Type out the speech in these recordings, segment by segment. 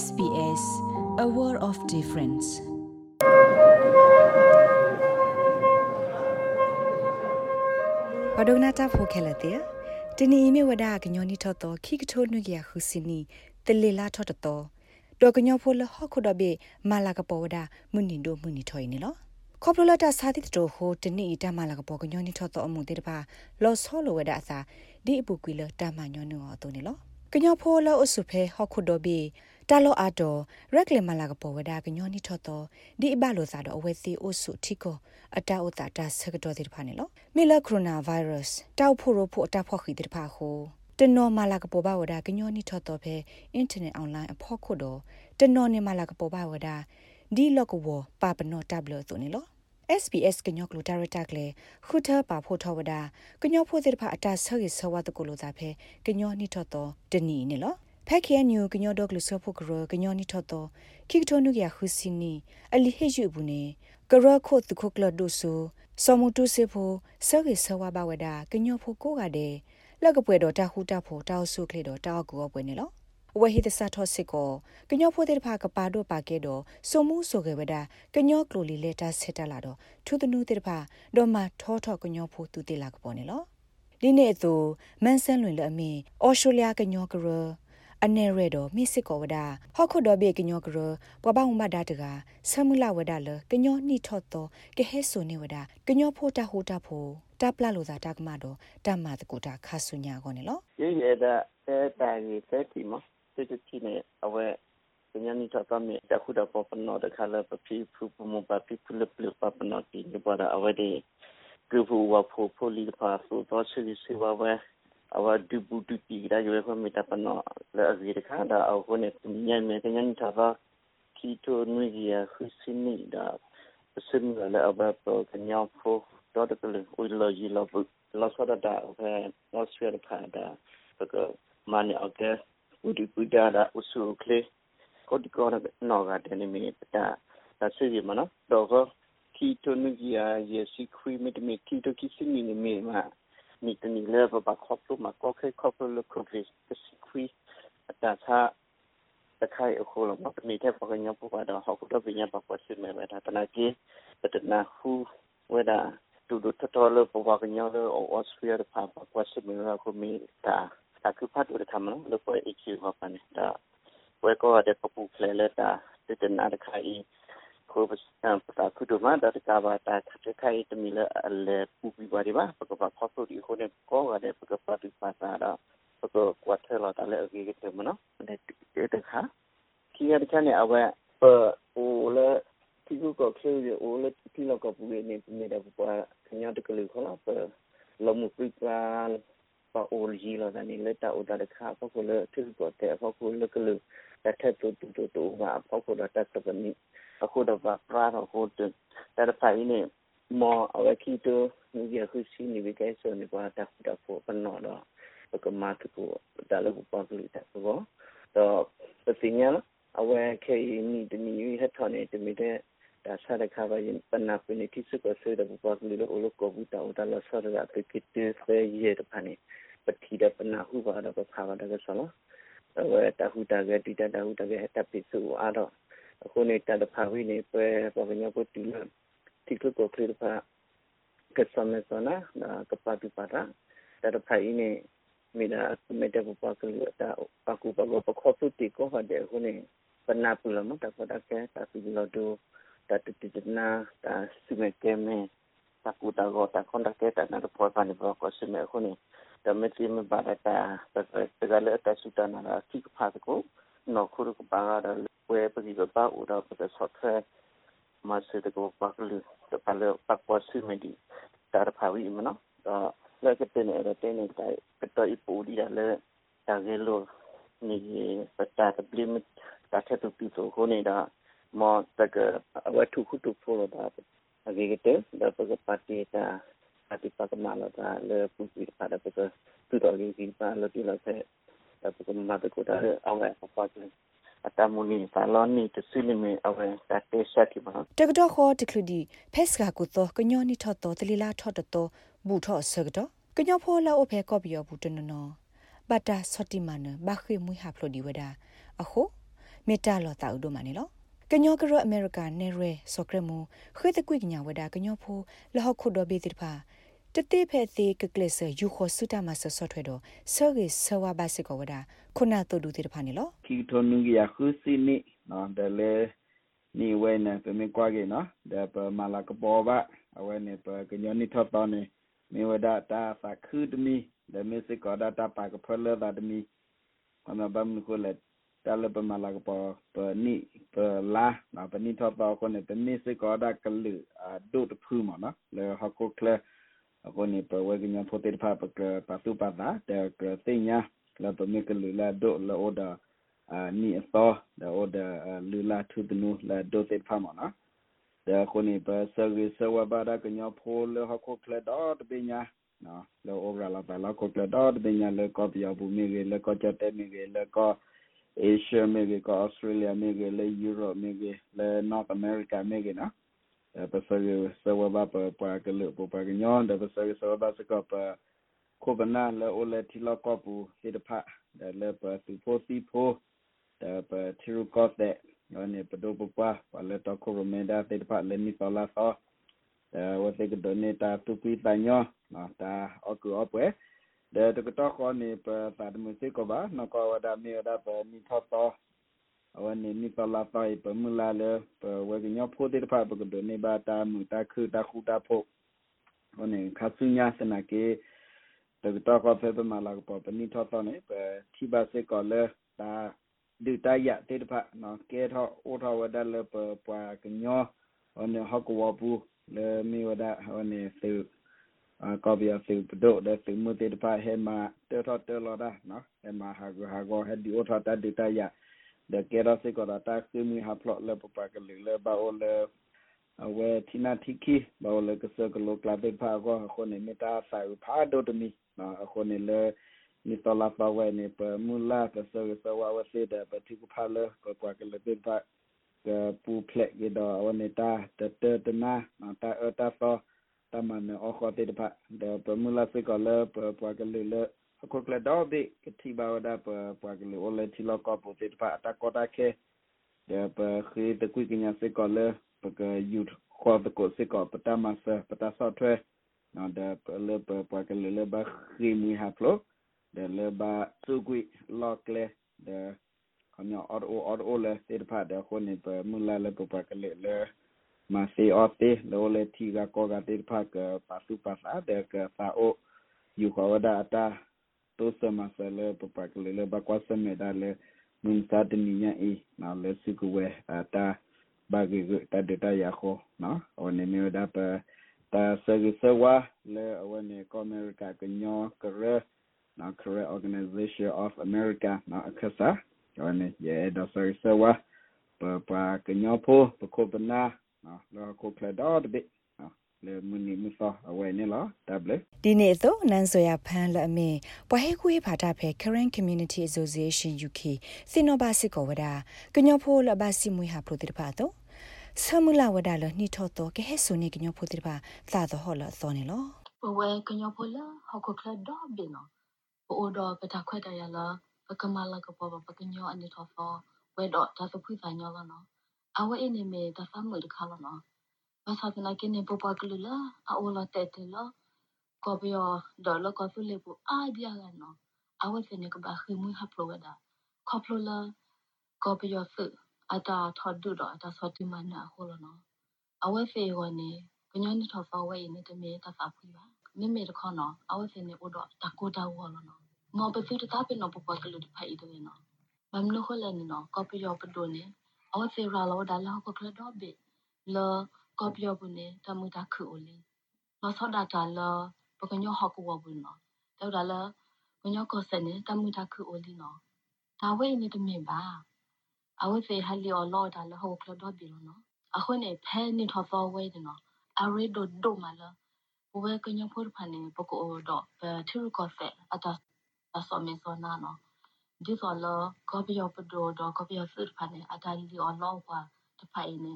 SBS a world of difference ပဒုနာတာဖိုခဲလတဲ့တနီမေဝဒကညောနီထောတော့ခိကထိုးနုကရခုစီနီတလေလာထောတော့တော့ကညောဖိုလဟခုဒဘေမာလာကပေါ်ဝဒမွနီဒိုမွနီထွိုင်းနေလောခေါပလလတာစာတိတိုဟိုတနီတမလာကပေါ်ကညောနီထောတော့အမှုတေတပါလောဆောလိုဝဒအစာဒီအပူကွေလတမညောနောတော့နေလောကညောဖိုလောအဆုဖဲဟခုဒဘေ တာလောအာတော်ရက်လေမလာကပေါ်ဝဒကညောနီထောတော့ဒီအဘလိုစာတော့အဝဲစီအဆုထီကိုအတာဥတာတာဆကတော်တိဖာနေလောမီလာကိုရိုနာဗိုင်းရပ်စ်တောက်ဖို့ရဖို့အတာဖော့ခီတိဖာဟိုတနော်မလာကပေါ်ပါဝဒကညောနီထောတော့ဖဲအင်တာနက်အွန်လိုင်းအဖို့ခုတော့တနော်နေမလာကပေါ်ပါဝဒဒီလော့ကဝပါပနောတဘလသူနေလော SBS ကညောကလူတာရတာကလေခုထပါဖို့ထဝဒကညောဖို့တဲ့ဖာအတာဆောရဆဝတ်ကိုလိုသားဖဲကညောနီထောတော့တနီနေလော ဖက်ခဲညူကညောဒေါကလဆောဖို့ကရကညောနီထောတော့ခိကတိုနုကရခုစီနီအလီဟေယူဘူးနေကရခုတ်ခုကလဒုဆူစောမတုစေဖို့ဆောရဆဝဘဝဒကညောဖို့ကိုကတဲ့လက်ကပွဲတော့တဟူတဖို့တောက်ဆုကလေတော့တောက်ကူပွဲနေလောဝဟိတစာထောစစ်ကိုကညောဖိုတဲ့ဖာကပါတော့ပါခဲ့တော့စုံမှုဆိုခဲ့ဝဒကညောကလိုလီလက်တာဆက်တလာတော့ထူးတနူးတဲ့ဖာတော့မထောထောကညောဖိုသူတိလာကပေါ်နေလောဒီနေ့သူမန်ဆန်လွင်လအမီအော်စတြေးလျကညောကရ အနေရတော့မိစစ်ကောဝဒဟောက်ခုတော့ဘေကညောကရပပဟုမဒါတကဆမူလာဝဒလကညောနိထော့တော့ကဟဲဆိုနေဝဒကညောဖိုတာဟိုတာဖိုတပလာလိုသာတကမတော့တမတကူတာခါဆုညာကောနေလောရေးရတဲ့တဲ့တိုင်တဲ့တီမစစ်တီနေအဝဲပညာနိထသမီတခုတော့ပပနောတခါလပပီဖူပမပပီဖလပလပပနောတီနေပါအဝဲဒီဂရုဝဖိုဖိုလီပါဆိုတော့စီစီဝဝဲ အဝဒူဘူတူတီဒါရွေခွမီတပနောလဲအဇီတခါဒါအခုနဲ့ညံနေညံထပါကီတိုနွေကြီးခုစင်းနေတာစင်လာလဲအဘပကညောဖိုတော့တကလေဦးလောကြီးလောလောဆဒတာအဖဲလောဆွေရဖာဒါပကမနီအောက်တဲ့ udi kudara usu kle kodi kora no ga tene mi ta ta se yi mana do go ki to nu ya ye si khui mi mi ki to ki si mi ni mi ma mi to ni le ba ba khop lu ma ko khe khop lu ko kle si khui ta tha ta khai o ko lo ma mi the pa ga nya pu ba da ha ko do bi nya ba ko si me ba ta ta na ki ta na hu we da tu du to to lo pa ba ga nya lo o australia pa pa ko si me ra ko mi ta တာခုဖတ်လို့ထမလို့လို့ပေါ်အချီဟောပန်တာဝဲကောတဲ့ပပူဖလဲလက်တာတဲ့နာတခိုင်ကိုပစံပတာခုဒမတာတကဘာတာတခိုင်တမီလအလေပူပီပါဒီပါပကပဖောက်လို့ဒီခုနဲ့ကောကတဲ့ပကပတိပါတာတော့ပကကွာထဲလာတယ်လေအ ကြီးကမနော်တဲ့တဲ့ခါခီရတဲ့နဲ့အဝဲပအိုလေဒီကုကခေရအိုလေဒီလောကပူနေနေတယ်ပခညာတကလူခလာပလမှုပိပါပါအိုလီလာဒနီလက်တာဥဒါခါဖောက်ကိုလေသူကိုတဲ့ဖောက်ကိုလေကလူတက်ထက်တူတူတူတူပါဖောက်ကိုတက်တက်ပနိ အခုတော့ပါပရာတော့ဟိုတဲ့တဲ့ဖိုင်နေမောအဝကီတိုနီရခုစီနီဝိကဲဆိုနေပါတာတာဖို့ပနောတော့ပကမတ်ကိုဒါလည်းပပလူတက်ဘောတော့ပစညာအဝခဲနီတနီဟက်ထော်နေတမီတဲ့ဒါဆရခါဘယင်ပနာပနိတိစကိုဆေဒဘပကလူလိုလိုကိုဘူတာဥဒါလဆရတာပိကိတေဖေယေတဖာနေပတိဒပနာဟုဘာဒပဖာဘာဒကဆလာဝဲတဟုတကတိတတဟုတကဟတပိစုအားတော့ အခုနေတတဖာဝိနေပွဲပပညာပုတိလတိကကိုခရဖာကစမေစနာနာကပတိပါတာတတဖာဤနေမိနာမေတ္တပပကလူတာပကုပကပခောပုတိကိုဟတဲ့ခုနေပနာပူလမတပဒကေတာပိလောဒိုတတတိနာတာစုမေကေမေတကူတာဂောတာခွန်တကေတာနာပေါ်ပန်ဘောကိုစမေခုနေတမတိမဘာတာတကလည်းတဆူတနာလာခိကဖာကိုနော်ခုရကပါရ ဝဲပတိကပါဥဒါပဒဆော့ဖဲမဆေတကိုပါကလူတပလပတ်ပေါ်စီမဒီတာဖာဝီမနော်လက်ကတဲ့နေရတဲ့နေတိုင်ကတော့အပူဒီလည်းတာဂေလိုနေပတာတပလီမတာထတူပီဆိုခိုနေတာမောတကဝတ်ထုခုတုဖိုးတာအဂေကတဲ့ဒါပကပါတီတာ ati pakamala ta le pusi pada peka tu do li ki pa lo ti lo se ta peka ma ta ko ta awe pa pa အတမူနီဖာလောနီတစီလီမီအဝဲတတေဆက်တီပါတကတော့ခေါ်တခလူဒီဖက်စကာကိုတော့ကညောနီထော့တော့တလီလာထော့တော့ဘူထော့ဆကတော့ကညောဖိုလာအိုဖဲကော့ပီယောဘူးတနနော်ဘတာဆော့တီမန်ဘာခိမွိဟာဖလိုဒီဝဒါအခုမေတ္တာလောတာဥဒိုမနေလောကညောကရအမေရိကန်နေရဲစောကရမူခွေတကွိကညာဝဒါကညောဖိုလဟခုဒဘေတိဖာ တတိဖဲသေးကကလစ်ယူခိုစုတာမဆဆော့ထွဲတော့ဆော့ဂေဆဝါဘစစ်ကောဝဒါခုနာတူဒူတိဖာနေလောကီတိုနုငီယာခုစီနီနော်ဒလေနီဝဲနေပမေကွာကေနော်ဒါပမာလာကပေါ်ပါအဝဲနေပကညောနီထော့တော်နေမေဝဒတာဖာခုဒမီဒါမေစစ်ကောဒါတာပါကဖလဒါဒမီအမဘမ်ကိုလက်တာလပမာလာကပေါ်ပနီပလာနာပနီထော့တော်ကိုနေပမေစစ်ကောဒါကလူအဒုတ်ဖူးမနော်လေဟကု ကလေ ako ni pa wa ginya phote pa pa pa tu pa da de ke tinya la pa me ke la do la oda ni so da oda lu la tu de nu la do te pa ma na de ko ni pa service so wa ba da ginya pho le ha ko kle da de be nya na le obra la pa la ko kle da de be nya le ko pya bu me ge le ko cha te me ge le ko Asia me ge ko Australia me ge le Europe me ge le North America me ge na pasage sawa ba pa pa ke le po pa ke nyon da pasage sawa ba se ko pa ko bana le o le ti lo ko pu se de pa da le pa su po si po da pa tiru ko de no ne pa do po pa pa le to ko ro me da se de pa le ni to la so da wa se ke do ne ta tu pi ta nyo na ta o ku o pwe da to ko to ko ne pa ta de mu se ko ba no ko wa da me da pa ni to to အဝနေနိပလာပိုင်ပမလာလေပဝေကညဖိုတေဖာပကဒနေဘာတာမူတာခုတာခုတာဖို့ဝနေခါဆုညာစနာကေတကတော့ကဖေပမလာကပပနိထောတော့နေပတိပါစေကလေတာဒီတရတေတဖာနော်ကေထောအိုထောဝဒလေပပွားကညောဝနေဟကဝပူလေမီဝဒဝနေစေကောဘီယာစေပဒိုတဲ့စေမတေတဖာဟေမာတေထောတေလောဒါနော်ဟေမာဟာဂဟာဂောဟဒီအိုထောတာဒီတရ de kera se ko ta se mi ha plot le pa ka le le ba o le awe tina tiki ba o le ka se ko lo kla be pa ko ko ne mi ta sa u pa do to mi na ko ne le ni to la pa we ne pa mu la ka se se wa wa se da pa ti ko pa le ko kwa ka le be pa ka pu ple ge do o ne ta te te te na na ta e ta so ta ma ne o ko te pa de pa mu la se ko le pa pa ka le le အခုကလတော့ဒီကတိဘာဝဒါပပကလေ ole တီလောကပတိပါတာကောတာခဲ de pa khi de ku kinya se ko le pa ka yut kho de ko se ko pata ma sa pata sa thwe na de le pa pa ka le le ba khi mi ha flo de le ba su ku lo kle de kanya or o or o le se pa de ko ni pa mu la le pa pa ka le le ma se o te le ole ti ga ko ga te pa ka pa su pa sa de ka sa o yu ko da ta to sama sale papakle le bakwa same dale mun ta tininya e na le sikwe ata bagi ta data ya ko no one me da pa ta sagi sewa le one ko america kenyo kare na kare organization of america na akasa one ye da sagi sewa pa pa kenyo po pa ko bana na lo ko kle da de လေမနီမစာအဝဲနေလားတဘလေဒီနေ့တော့နန်ဆိုရဖန်လအမေပွားဟဲခွေးဖာတာဖဲ Current Community Association UK စင်နိုဘာစစ်ကောဝဒါကညောဖိုလဘာစီမွေဟာပရိုတိဖာတော့ဆမလာဝဒါလနှိထောတော့ကဲဟဲဆိုနေကညောဖိုတိဖာသာတော့ဟောလသောနေလောဝဲကညောဖိုလာဟောကခလဒေါ်ဘီနောပိုဒေါ်ပတာခွဲတရလာပကမလာကပေါ်ပကညောအနိထောဖောဝဲတော့ဒါသဖွိဖာညောလာနော်အဝဲအနေမေဒါဖမ်းမလခါလာနော် masakina kene popa klula a ola tetela ko bio do lo ko fule bu a dia ga no a we fene ko ba khimu ha pro da ko plola ko bio fu ata thodu do ata soti mana ho lo no a we fe go ne kanya ni tho fa we ne te me ta fa phu ba me me de ko no a we fene o do ta ko da wo lo no mo be fu ta pe no popa klu di phai do no bam no ho le ni no ko bio pa do ne a we fe ra lo da la ko kla do be lo ကောပြောဘူးနေတမှုတာခုအိုလီမဆောဒါတာလပကညောဟကူဝဘူးနော်တောက်တာလကညောကောစနေတမှုတာခုအိုလီနော်ဒါဝဲနေတမင်ပါအဝဲဖေဟလီအော်လောတာလဟောကလတော့ပြီလို့နော်အခုနေဖဲနေထော်ဖော်ဝဲတယ်နော်အရေဒိုဒိုမလာဘဝကညောဖို့ဖာနေပကောတော့ဘထူကောဖဲအတာအစောမေစောနာနော်ဒီစောလကောပြောပဒိုတော့ကောပြောစစ်ဖာနေအတာလီအော်လောကွာတဖိုင်နေ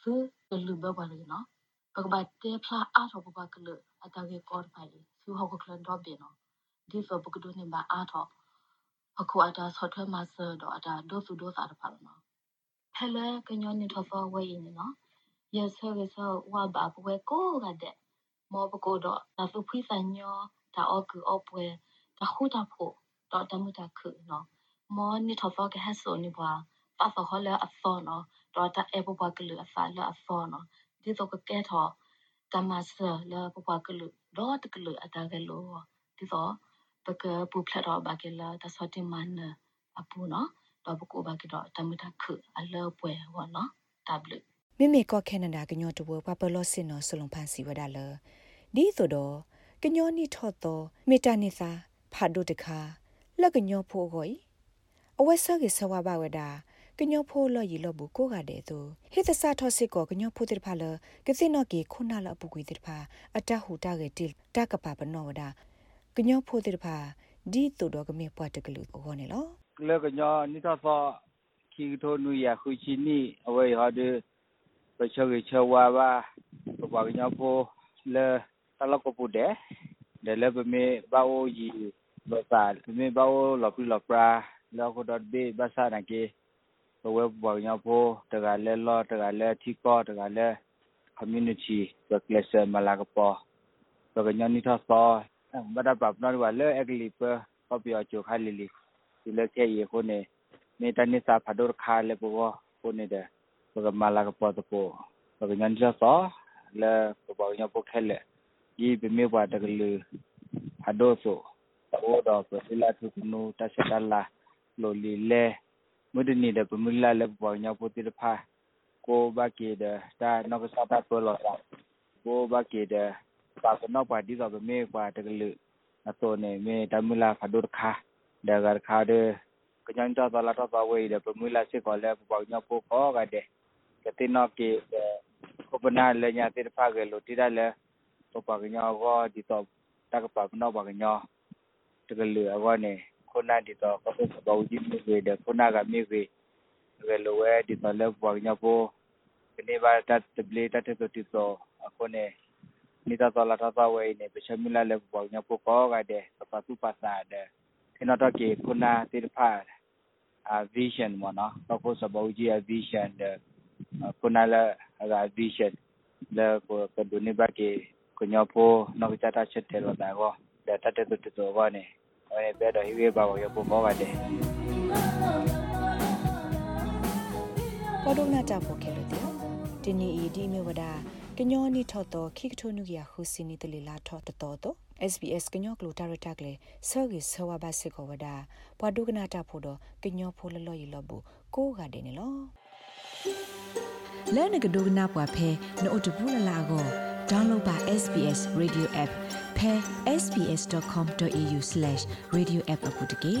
ဖืကလူဘဘလေနော်ပကဘာတေဖလာအားတော့ဘကလအတာကေကောဖိုင်ဆူဟော ကကလန်တော့ဘေနော်ဒီဖဘကဒုနေပါအားတော့အခုအတာဆော့ထွဲမဆာတော့အတာဒိုဖူဒိုစာတဖာနော် hele kenyo ni thofa we yin no yes so so wa ba we ko ga de mo ba ko do da fu phi sa nyo da o ku o pwe da hu da pho do da mu da khu no mo ni thofa ke ha so ni bwa pa fa ho le a fo no do da e bo bwa ke le a fa le a fo no di so ko ke tho ka ma sa le bo bwa ke le do ta ke le a da ke lo di so ba ke pu pla do ba ke la da so ti man a pu no တော့ပကိုဘာကတော့တမထခုအလောပွဲဝနော် W မိမိကခဲနဒါကညောတဘပပလောစင်နောဆလုံဖန်စီဝဒါလဒီဆိုတော့ကညောနီထော့တော့မေတ္တာနိသာဖာဒုတခါလက်ကညောဖို့ကိုအဝဲဆော့ကဆဝဘဝဒါ ကညောဖိုးလော်ရီလော်ဘူးကိုကတဲ့သူဟိတဆာထောစစ်ကိုကညောဖိုးတဲ့ဖာလကစင်နော့ကေခုနာလအပူကွေတဲ့ဖာအတဟူတာကတိတကပပနောဝဒါကညောဖိုးတဲ့ဖာဒီတူတော့ကမေပွားတကလူဟောနေလောလေကညနိသသောခီထိုနူရခုချီနီအဝေဟာ de ပချေချေဝါဘာပပကညဖိုလေတလကပူတဲ့ဒလဘမေဘာအိုဂျီဘပါမေဘာအိုလော်ပီလော်ပရာလောကဒတ်ဘေဘာစာနကေပ ဝဲပပကညဖိုတကလည်းလောတကလည်းထီကောတကလည်း community workplace မလာကပေါ်ပကညနိသသောဘာဒပပနော်ဝါလေအကလီပပပယောချိုခါလီလီဒီလက်ချက်ရေခုနေနေတနိစာဖဒိုခါလေဘောခုနေတယ်ပကမလာကပေါ်တပိုပကညန်ကြသောလေပပညပုခဲလေဒီဘမေဘတကလူဖဒိုဆိုဘောတော့ပစလာထုကနူတဆတလာလိုလီလေ မဒနီဒပမလာလေပပညပုတိဖာကိုဘကေဒတာနောကစတာပလောတာကိုဘကေဒပါကနောပါဒီတော့ဘမေပါတကလူအတော်နေမေတမလာဖဒိုခါ dagar khade kanyan ta bala ta ba wei de pemula se ko le ba nya po ko ga de katino ke ko bana le nya te pha ge lo ti da le to pa nya go di to ta ka pa no ba nya te ge le go ne ko na di to ko ko ba u ji me ge de ko na ga me ge ge lo we di to le ba nya po ne ba ta te ble ta te to ti to ko ne ni ta to la ta ba wei ne pe chamila le ba nya po ko ga de pa tu pa sa de ခဏတော့ကေခုနာတိဖာအ vision မနော်တော့စဘောကြီး vision ခုနာလာအ vision လေကိုကဒုန်ဘကေကညဖိုနော်ကြတာချက်တယ်တော့ဒါကောဒါတတ်တဲ့တူ တော့ဘာနေအဲဘယ်တော့ဟိဝေဘာရောပေါ်မောကတဲ့ပေါ်ဒုနာတာဖို့ခဲလို့တဲ့ဒီနီအီဒီမေဝဒါကညောနီထော့တော့ခိကထိုနုကရဟူစီနီတလီလာထော့တတော်တော့ SBS ကညောကလိုတာရတက်လေဆောဂီဆောဝဘစစ်ကိုဝဒါဘွာဒုကနာတာဖို့တော့ကညောဖိုလလော်ရီလော်ဘူးကိုကတဲ့နေလောလဲနကဒုကနာပွားဖဲနို့တဘူးလလာကို download ပါ SBS radio app ဖဲ sbs.com.au/radioapp အပုတ်တကေ